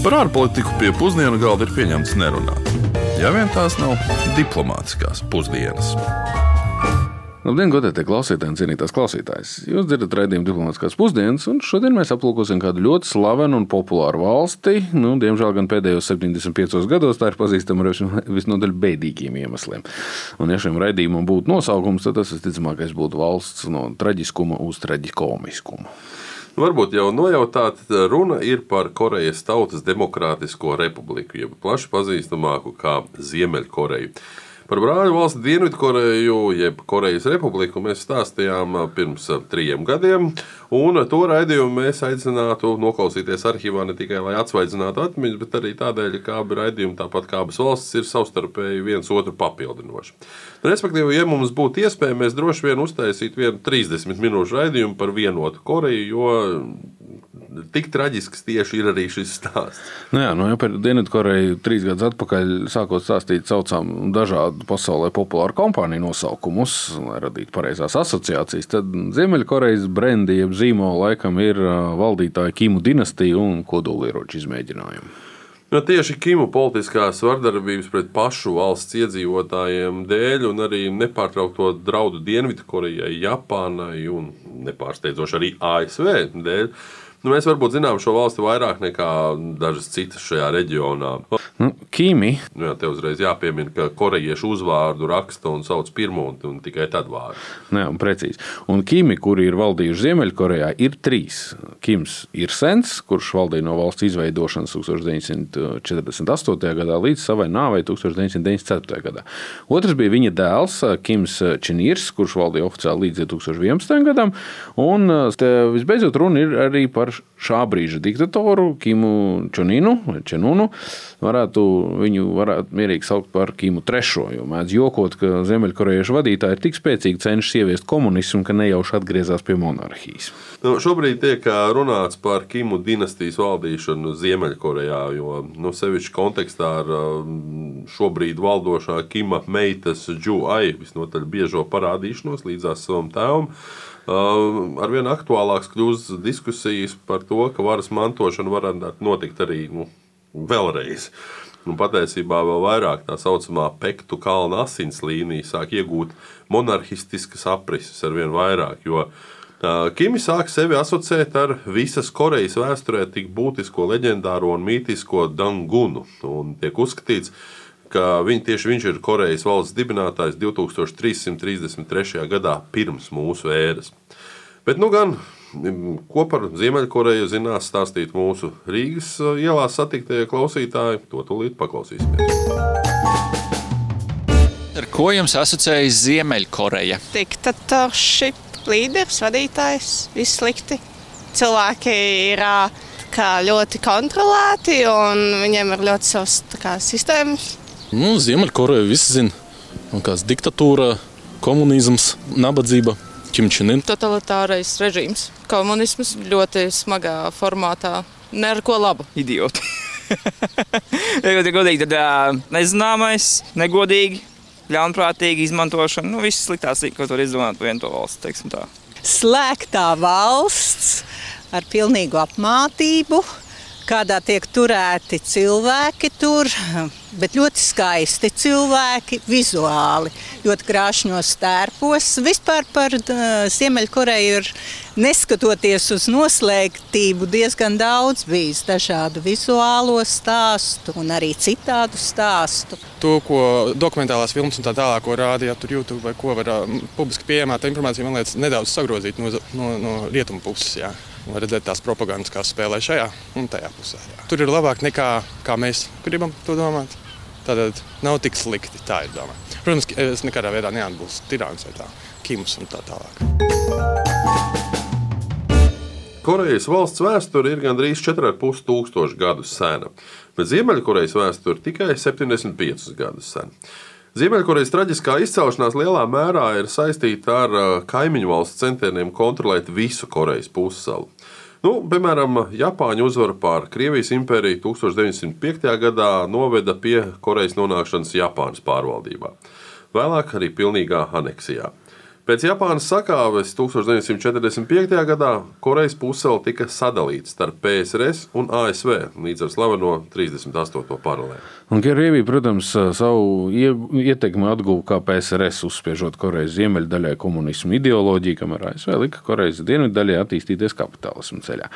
Par ārpolitiku pie pusdienu galda ir pieņemts nerunāt. Ja vien tās nav diplomātiskās pusdienas. Labdien, godētie klausītāji un cienītās klausītājas! Jūs dzirdat raidījumu diplomātiskās pusdienas, un šodien mēs aplūkosim kādu ļoti slavenu un populāru valsti. Nu, diemžēl gan pēdējos 75 gados tā ir pazīstama ar visnotaļ bēdīgiem iemesliem. Un, ja šim raidījumam būtu nosaukums, tad tas visticamākais būtu valsts no traģiskuma uz traģikomiskumu. Varbūt jau nojautāt, runa ir par Korejas Tautas Demokrātisko republiku, jeb plaši pazīstamāku kā Ziemeļkoreju. Par brāļu valsti Dienvidkoreju, jeb Korejas republiku, mēs stāstījām pirms trim gadiem. Un to raidījumu mēs aicinātu noklausīties arhīvā ne tikai lai atsvaidzinātu atmiņas, bet arī tādēļ, ka abi raidījumi, tāpat kā abas valstis, ir savstarpēji viens otru papildinoši. Respektīvi, ja mums būtu iespēja, mēs droši vien uztaisītu vienu 30 minūšu raidījumu par vienotu Koreju, jo tik traģisks tieši ir arī šis stāsts. Nu jā, nu, ja par Dienvidkoreju trīs gadus atpakaļ sākot stāstīt, saucām dažādu pasaulē populāru kompāniju nosaukumus, lai radītu pareizās asociācijas, tad Ziemeļkorejas brendi, jeb zīmola laikam ir valdītāja Kimu dinastija un kodolieroču izmēģinājumi. Nu, tieši Kimu politiskās vardarbības pret pašu valsts iedzīvotājiem dēļ un arī nepārtraukto draudu Dienvidkorejai, Japānai un nepārsteidzoši arī ASV dēļ Nu, mēs varbūt zinām šo valsti vairāk nekā dažas citas šajā reģionā. Nu, Kīmi. Nu, jā, te uzreiz jāpiemina, ka korejiešu uzvārdu raksta un sauc pirmo un, un tikai tad vārdu. Nu, jā, un precīzi. Un Kīmi, kuri ir valdījuši Ziemeļkorejā, ir trīs. Kims ir sens, kurš valdīja no valsts izveidošanas 1948. gadā līdz savai nāvei 1994. gadā. Otrs bija viņa dēls Kims Čenīrs, kurš valdīja oficiāli līdz 2011. gadam. Un visbeidzot runa ir arī par par šā brīža diktatoru Kimu Čuninu Čenunu. Varētu viņu varētu mierīgi saukt par Kimu III. Jo mēdz jokot, ka Ziemeļkorejiešu vadītāji ir tik spēcīgi cenšas ieviest komunismu, ka nejauši atgriezās pie monarhijas. Nu, šobrīd tiek runāts par Kimu dinastijas valdīšanu Ziemeļkorejā, jo nu, sevišķi kontekstā ar šobrīd valdošā Kima meitas Džuai visnotaļ biežo parādīšanos līdzās savam tēvam. Arvien aktuālāks kļūst diskusijas par to, ka varas mantošana varētu notikt arī nu, vēlreiz. Un patiesībā vēl vairāk tā saucamā Pektu kalna asins līnija sāk iegūt monarhistiskas aprises ar vien vairāk. Jo Kimi sāk sevi asociēt ar visas Korejas vēsturē tik būtisko leģendāro un mītisko Dangunu. Un tiek uzskatīts, ka ka viņ, tieši viņš ir Korejas valsts dibinātājs 2333. gadā pirms mūsu ēras. Bet nu gan ko par Ziemeļkoreju zinās stāstīt mūsu Rīgas ielās satiktie klausītāji, to tūlīt paklausīsimies. Ar ko jums asociējas Ziemeļkoreja? Diktatorši, līderis, vadītājs, viss slikti. Cilvēki ir ļoti kontrolēti un viņiem ir ļoti savas kā, sistēmas Nu, Ziemeļkoreja visi zina. Kāds diktatūra, komunisms, nabadzība. Kimčinin. Totalitārais režīms, komunisms ļoti smagā formātā. Ne ar ko labu. Idioti. ja godīgi, tad nezināmais, negodīgi, ļaunprātīgi izmantošana. Nu, viss sliktās, ko tur izdomāt par vienu to valsts. Slēgtā valsts ar pilnīgu apmātību kādā tiek turēti cilvēki tur, bet ļoti skaisti cilvēki, vizuāli, ļoti krāšņos tērpos. Vispār par Ziemeļkoreju ir, neskatoties uz noslēgtību, diezgan daudz bijis dažādu vizuālo stāstu un arī citādu stāstu. To, ko dokumentālās filmas un tā tālāk, ko rādīja tur YouTube vai ko var publiski pieejamā, tā informācija man liekas nedaudz sagrozīt no, no, no rietumu puses. Jā. Var redzēt tās propagandas, kas spēlē šajā un tajā pusē. Jā. Tur ir labāk nekā mēs gribam to domāt. Tad nav tik slikti. Tā ir doma. Protams, es nekādā veidā neatbalstu tirāns vai tā, Kimus un tā tālāk. Korejas valsts vēsture ir gandrīz 4,5 tūkstoši gadu sena, bet Ziemeļkorejas vēsture tikai 75 gadus sena. Ziemeļkorejas traģiskā izcelšanās lielā mērā ir saistīta ar kaimiņu valsts centieniem kontrolēt visu Korejas pussalu. Nu, piemēram, Japāņu uzvara pār Krievijas impēriju 1905. gadā noveda pie Korejas nonākšanas Japānas pārvaldībā. Vēlāk arī pilnīgā aneksijā. Pēc Japānas sakāves 1945. gadā Korejas pusēla tika sadalīta starp PSRS un ASV līdz ar slaveno 38. paralēli. Krievija, protams, savu ietekmi atguva kā PSRS, uzspiežot Korejas ziemeļdaļai komunismu ideoloģiju, kamēr ASV lika Korejas dienviddaļai attīstīties kapitālismu ceļā.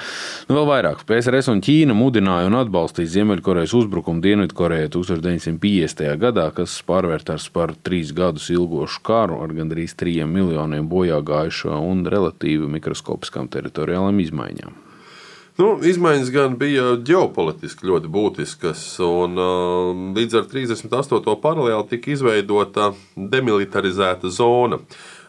Nu, vēl vairāk, PSRS un Ķīna mudināja un atbalstīja Ziemeļkorejas uzbrukumu Dienvidkorejai 1950. gadā, kas pārvērtās par trīs gadus ilgošu karu ar gandrīz trījiem miljoniem bojā gājušo un relatīvi mikroskopiskām teritoriālām izmaiņām. Nu, izmaiņas gan bija ģeopolitiski ļoti būtiskas, un uh, līdz ar 38. paralēli tika izveidota demilitarizēta zona.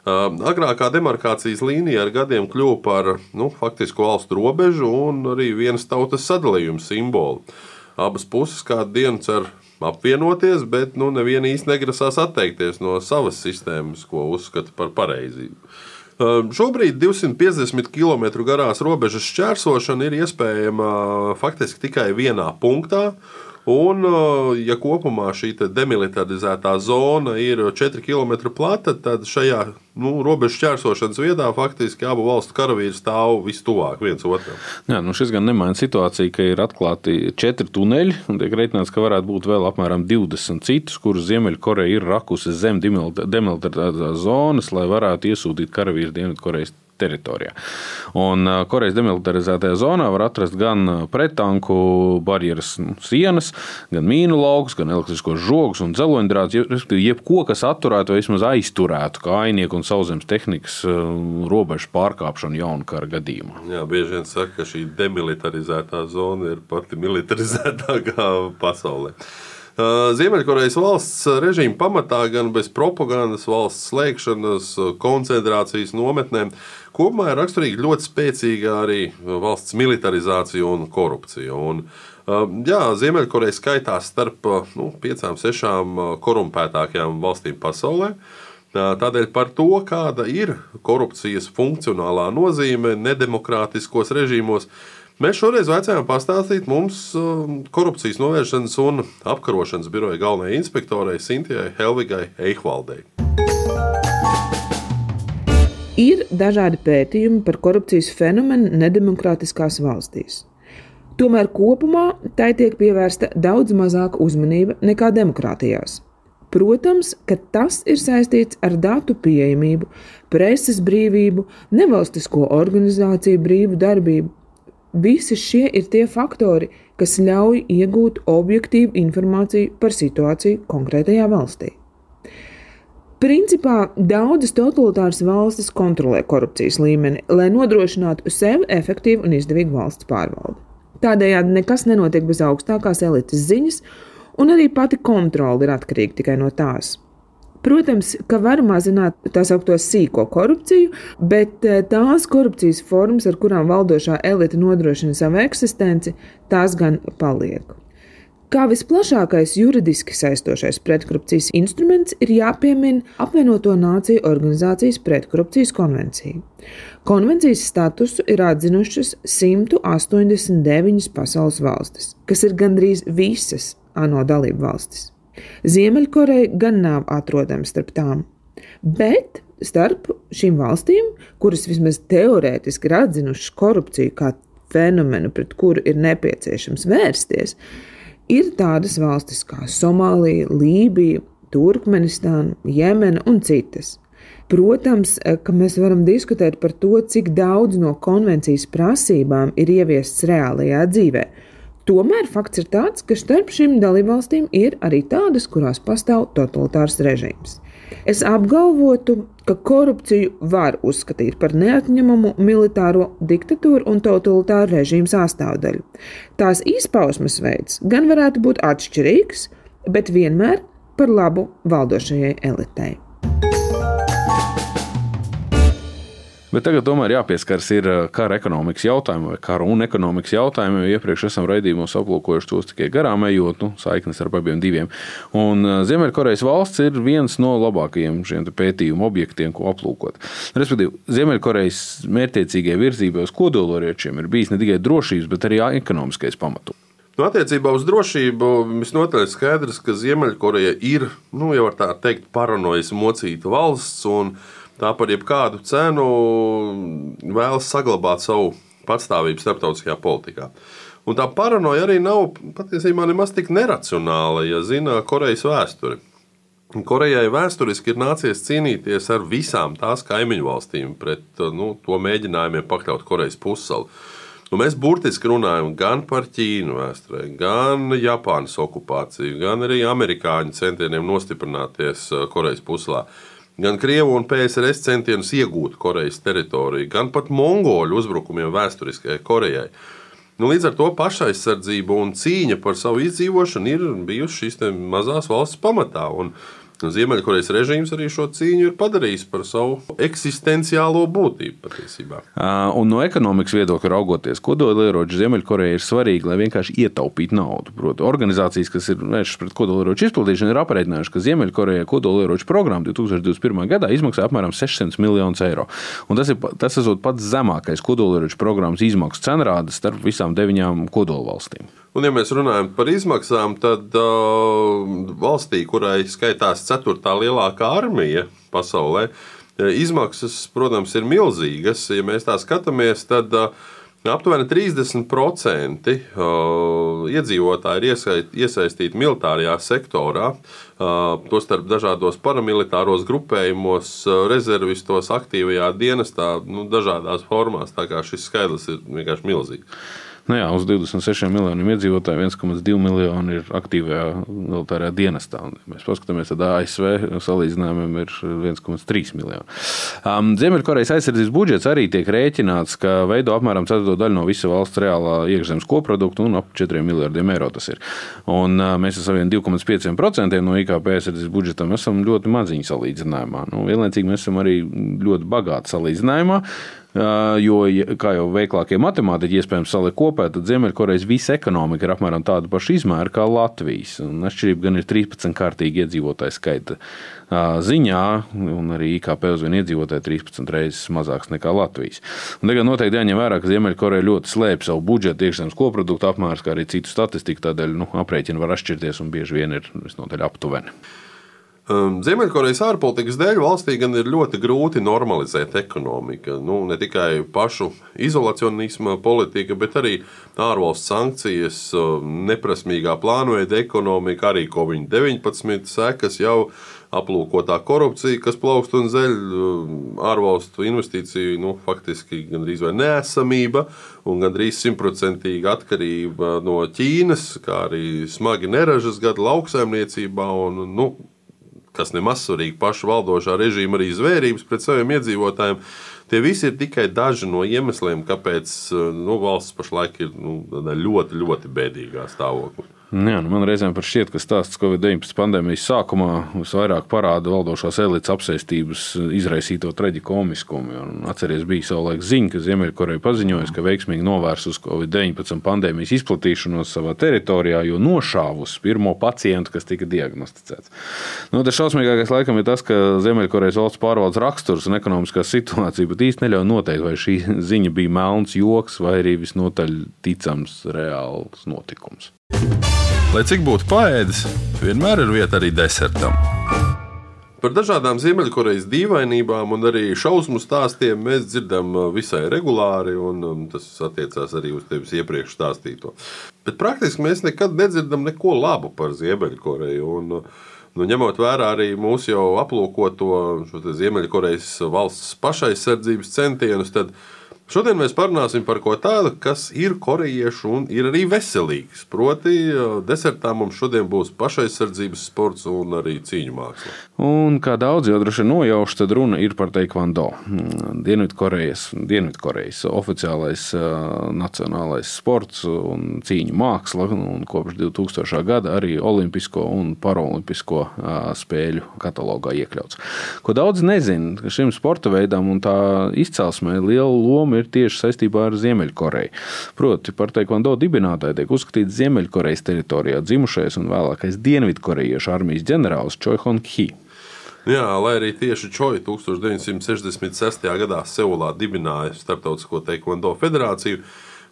Uh, agrākā demarkācijas līnija ar gadiem kļuva par nu, faktisku valstu robežu un arī vienas tautas sadalījuma simbolu. Abas puses kādu dienu cer apvienoties, bet nu, neviena īsti negrasās atteikties no savas sistēmas, ko uzskata par pareizību. Šobrīd 250 km garās robežas šķērsošana ir iespējama faktiski tikai vienā punktā. Un, ja kopumā šī demilitarizētā zona ir 4 km plata, tad šajā nu, robežu šķērsošanas vietā faktiski abu valstu karavīri stāv vistuvāk viens otram. Jā, nu šis gan nemaina situāciju, ka ir atklāti četri tuneļi, un tiek reiķināts, ka varētu būt vēl apmēram 20 citus, kurus Ziemeļkoreja ir rakusi zem demilitarizētās zonas, lai varētu iesūtīt karavīru Dienvidkorejas teritorijā. Un Korejas demilitarizētajā zonā var atrast gan pretanku barjeras nu, sienas, gan mīnu laukus, gan elektriskos žogus un dzeloņdrāts, respektīvi jebko, kas atturētu vai vismaz aizturētu kājnieku un sauszemes tehnikas robežu pārkāpšanu jaunu kara gadījumā. Jā, bieži vien saka, ka šī demilitarizētā zona ir pati militarizētākā pasaulē. Ziemeļkorejas valsts režīma pamatā gan bez propagandas, valsts slēgšanas, koncentrācijas nometnēm kopumā ir raksturīga ļoti spēcīga arī valsts militarizācija un korupcija. Un, jā, Ziemeļkoreja skaitās starp nu, piecām, sešām korumpētākajām valstīm pasaulē. Tādēļ par to, kāda ir korupcijas funkcionālā nozīme nedemokrātiskos režīmos, Mēs šoreiz vaicājām pastāstīt mums um, korupcijas novēršanas un apkarošanas biroja galvenajai inspektorai Sintijai Helvigai Eihvaldei. Ir dažādi pētījumi par korupcijas fenomenu nedemokrātiskās valstīs. Tomēr kopumā tai tiek pievērsta daudz mazāka uzmanība nekā demokrātijās. Protams, ka tas ir saistīts ar datu pieejamību, preses brīvību, nevalstisko organizāciju brīvu darbību Visi šie ir tie faktori, kas ļauj iegūt objektīvu informāciju par situāciju konkrētajā valstī. Principā daudzas totalitāras valstis kontrolē korupcijas līmeni, lai nodrošinātu sev efektīvu un izdevīgu valsts pārvaldi. Tādējādi nekas nenotiek bez augstākās elites ziņas, un arī pati kontrole ir atkarīga tikai no tās. Protams, ka var mazināt tā saucamo sīko korupciju, bet eh, tās korupcijas formas, ar kurām valdošā elite nodrošina savu eksistenci, tās gan paliek. Kā visplašākais juridiski saistošais pretkorupcijas instruments ir jāpiemina apvienoto nāciju organizācijas pretkorupcijas konvencija. Konvencijas statusu ir atzinušas 189 pasaules valstis, kas ir gandrīz visas ANO dalību valstis. Ziemeļkoreja gan nav atrodama starp tām, bet starp šīm valstīm, kuras vismaz teorētiski ir atzinušas korupciju kā fenomenu, pret kuru ir nepieciešams vērsties, ir tādas valstis kā Somālija, Lībija, Turkmenistāna, Jemena un citas. Protams, ka mēs varam diskutēt par to, cik daudz no konvencijas prasībām ir ieviests reālajā dzīvēm Tomēr fakts ir tāds, ka starp šīm dalībvalstīm ir arī tādas, kurās pastāv totalitārs režīms. Es apgalvotu, ka korupciju var uzskatīt par neatņemamu militāro diktatūru un totalitāru režīmu sastāvdaļu. Tās izpausmes veids gan varētu būt atšķirīgs, bet vienmēr par labu valdošajai elitei. Bet tagad tomēr jāpieskars ir uh, kara ekonomikas jautājumam, vai kara un ekonomikas jautājumam. Iepriekš esam raidījumos aplūkojuši tos tikai garām ejot, nu, saiknes ar abiem diviem. Un uh, Ziemeļkorejas valsts ir viens no labākajiem šiem pētījumu objektiem, ko aplūkot. Respektīvi, Ziemeļkorejas mērķiecīgie virzībai uz kodoloriečiem ir bijis ne tikai drošības, bet arī ekonomiskais pamatojums. Nu, attiecībā uz drošību visnotaļ skaidrs, ka Ziemeļkoreja ir, nu, jau tā teikt, paranojas mocīta valsts. Un, tā par jebkādu cenu vēlas saglabāt savu patstāvību starptautiskajā politikā. Un tā paranoja arī nav patiesībā nemaz tik neracionāla, ja zina Korejas vēsturi. Korejai vēsturiski ir nācies cīnīties ar visām tās kaimiņu valstīm pret nu, to mēģinājumiem pakļaut Korejas pussalu. Nu, mēs burtiski runājam gan par Ķīnu vēsturē, gan Japānas okupāciju, gan arī amerikāņu centieniem nostiprināties Korejas puslā gan Krievu un PSRS centienus iegūt Korejas teritoriju, gan pat mongoļu uzbrukumiem vēsturiskajai Korejai. Nu, līdz ar to pašaizsardzība un cīņa par savu izdzīvošanu ir bijusi šīs mazās valsts pamatā. Un, Nu, Ziemeļkorejas režīms arī šo cīņu ir padarījis par savu eksistenciālo būtību patiesībā. Un no ekonomikas viedokļa raugoties, kodolieroči Ziemeļkorejai ir svarīgi, lai vienkārši ietaupītu naudu. Proti, organizācijas, kas ir vēršas pret kodolieroču izplatīšanu, ir aprēķinājušas, ka Ziemeļkorejai kodolieroču programma 2021. gadā izmaksā apmēram 600 miljonus eiro. Un tas ir tas esot pats zemākais kodolieroču programmas izmaksu cenrādes starp visām deviņām kodolvalstīm. Un, ja mēs runājam par izmaksām, tad uh, valstī, kurai skaitās ceturtā lielākā armija pasaulē, izmaksas, protams, ir milzīgas. Ja mēs tā skatāmies, tad uh, aptuveni 30% uh, iedzīvotāji ir iesaistīti militārajā sektorā, uh, tostarp dažādos paramilitāros grupējumos, uh, rezervistos, aktīvajā dienestā, nu, dažādās formās. Tā kā šis skaidrs ir vienkārši milzīgs. Nu jā, uz 26 miljoniem iedzīvotāju 1,2 miljoni ir aktīvajā militārajā dienestā. Mēs paskatāmies, tad ASV salīdzinājumam ir 1,3 miljoni. Um, Ziemeļkorejas aizsardzības budžets arī tiek rēķināts, ka veido apmēram ceturto daļu no visa valsts reālā iekšzemes koprodukta un ap 4 miljardiem eiro tas ir. Un, uh, mēs ar saviem 2,5% no IKP aizsardzības budžetam esam ļoti maziņi salīdzinājumā. Nu, vienlaicīgi mēs esam arī ļoti bagāti salīdzinājumā. Jo, kā jau veiklākie matemātiķi iespējams saliek kopā, tad Ziemeļkorejas visa ekonomika ir apmēram tāda paša izmēra kā Latvijas. Un atšķirība gan ir 13 kārtīgi iedzīvotāju skaita ziņā, un arī IKP uz vienu iedzīvotāju 13 reizes mazāks nekā Latvijas. Un tagad noteikti jāņem vērā, ka Ziemeļkoreja ļoti slēpj savu budžetu, iekšzemes koproduktu apmērs, kā arī citu statistiku. Tādēļ nu, aprēķini var atšķirties un bieži vien ir visnotaļ aptuveni. Um, Ziemeļkorejas ārpolitikas dēļ valstī gan ir ļoti grūti normalizēt ekonomiku. Nu, ne tikai pašu izolacionisma politika, bet arī ārvalstu sankcijas, um, neprasmīgā plānveida ekonomika, arī Covid-19 sekas jau aplūkotā korupcija, kas plaukst un zeļ, um, ārvalstu investīciju nu, faktiski gandrīz vai neesamība un gandrīz simtprocentīga atkarība no Ķīnas, kā arī smagi neražas gadi lauksaimniecībā. Un, nu, kas nemaz svarīgi pašu valdošā režīma arī zvērības pret saviem iedzīvotājiem. Tie visi ir tikai daži no iemesliem, kāpēc nu, valsts pašlaik ir nu, ļoti, ļoti bēdīgā stāvoklī. Jā, nu man reizēm šķiet, ka stāsts Covid-19 pandēmijas sākumā visvairāk parāda valdošās elites apsēstības izraisīto traģikomiskumu. Atcerieties, bija savulaik ziņa, ka Ziemeļkoreja paziņoja, ka veiksmīgi novērsus Covid-19 pandēmijas izplatīšanos savā teritorijā, jo nošāvus pirmo pacientu, kas tika diagnosticēts. Nu, tas šausmīgākais laikam ir tas, ka Ziemeļkorejas valsts pārvaldes raksturs un ekonomiskā situācija pat īsti neļauj noteikt, vai šī ziņa bija melns joks vai arī visnotaļ ticams reāls notikums. Lai cik būtu paēdis, vienmēr ir vieta arī desertam. Par dažādām Ziemeļkorejas dīvainībām un arī šausmu stāstiem mēs dzirdam uh, visai regulāri, un um, tas attiecās arī uz tevis iepriekš stāstīto. Bet praktiski mēs nekad nedzirdam neko labu par Ziemeļkoreju. Un, uh, nu, ņemot vērā arī mūsu jau aplūkoto Ziemeļkorejas valsts pašaizsardzības centienus, tad Šodien mēs parunāsim par ko tādu, kas ir korejiešu un ir arī veselīgs. Proti, desertā mums šodien būs pašaizsardzības sports un arī cīņu māksla. Un kā daudz jau droši vien nojauš, tad runa ir par taekwondo. Dienvidkorejas, Dienvidkorejas oficiālais uh, nacionālais sports un cīņu māksla, un kopš 2000. gada arī olimpisko un paralimpisko uh, spēļu katalogā iekļauts. Ko daudz nezina, ka šim sporta veidam un tā izcelsmē liela loma ir tieši saistībā ar Ziemeļkoreju. Proti, par taekwondo dibinātāju tiek uzskatīts Ziemeļkorejas teritorijā dzimušais un vēlākais Dienvidkorejiešu armijas ģenerālis Choi Hon Ki. Jā, lai arī tieši Čoja 1966. gadā Seulā dibināja Startautisko taekwondo federāciju,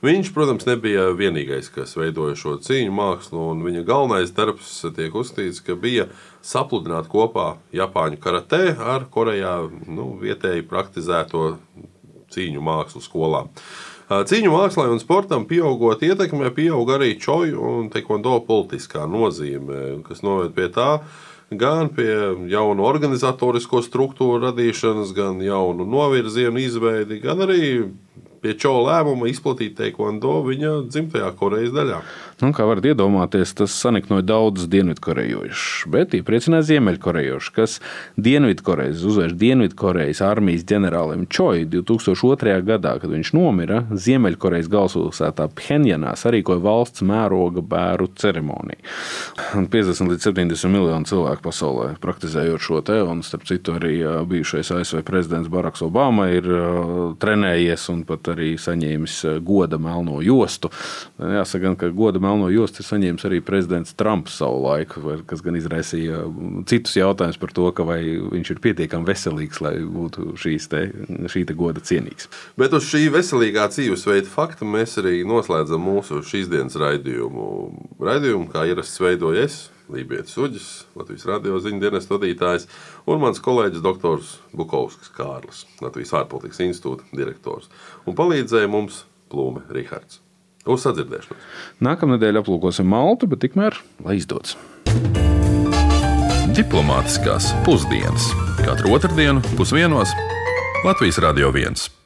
Viņš, protams, nebija vienīgais, kas veidoja šo cīņu mākslu, un viņa galvenais darbs tiek uzskatīts, ka bija sapludināt kopā Japāņu karatē ar Korejā nu, vietēji praktizēto cīņu mākslu skolām. Cīņu mākslā un sportam pieaugot ietekmē, pieaug arī čoju un tekvondo politiskā nozīme, kas noved pie tā, gan pie jaunu organizatorisko struktūru radīšanas, gan jaunu novirzienu izveidi, gan arī pie Čo lēmuma izplatīt teikvando viņa dzimtajā Korejas daļā. Nu, kā varat iedomāties, tas saniknoja daudzus dienvidkorejošus, bet iepriecināja ziemeļkorejošus, kas Dienvidkorejas, uzvērš Dienvidkorejas armijas ģenerālim Čoi 2002. gadā, kad viņš nomira, Ziemeļkorejas galvaspilsētā Phenjanā sarīkoja valsts mēroga bēru ceremoniju. 50 līdz 70 miljonu cilvēku pasaulē praktizējot šo te, un starp citu arī bijušais ASV prezidents Baraks Obama ir trenējies un pat arī saņēmis goda melno jostu. Jāsaka, ka goda melno jostu ir saņēmis arī prezidents Trumps savu laiku, kas gan izraisīja citus jautājumus par to, vai viņš ir pietiekami veselīgs, lai būtu te, šī te goda cienīgs. Bet uz šī veselīgā dzīvesveida fakta mēs arī noslēdzam mūsu šīs dienas raidījumu. Raidījumu, kā ierasts, veidoju es, Lībijas Uģis, Latvijas radio ziņu dienas vadītājs un mans kolēģis doktors Bukovskis Kārlis, Latvijas ārpolitikas institūta direktors. Un palīdzēja mums Plūme Rihards. Uz sadzirdēšanos. Nākamnedēļ aplūkosim Maltu, bet tikmēr lai izdodas. Diplomātiskās pusdienas katru otrdienu pusdienos Latvijas Radio 1.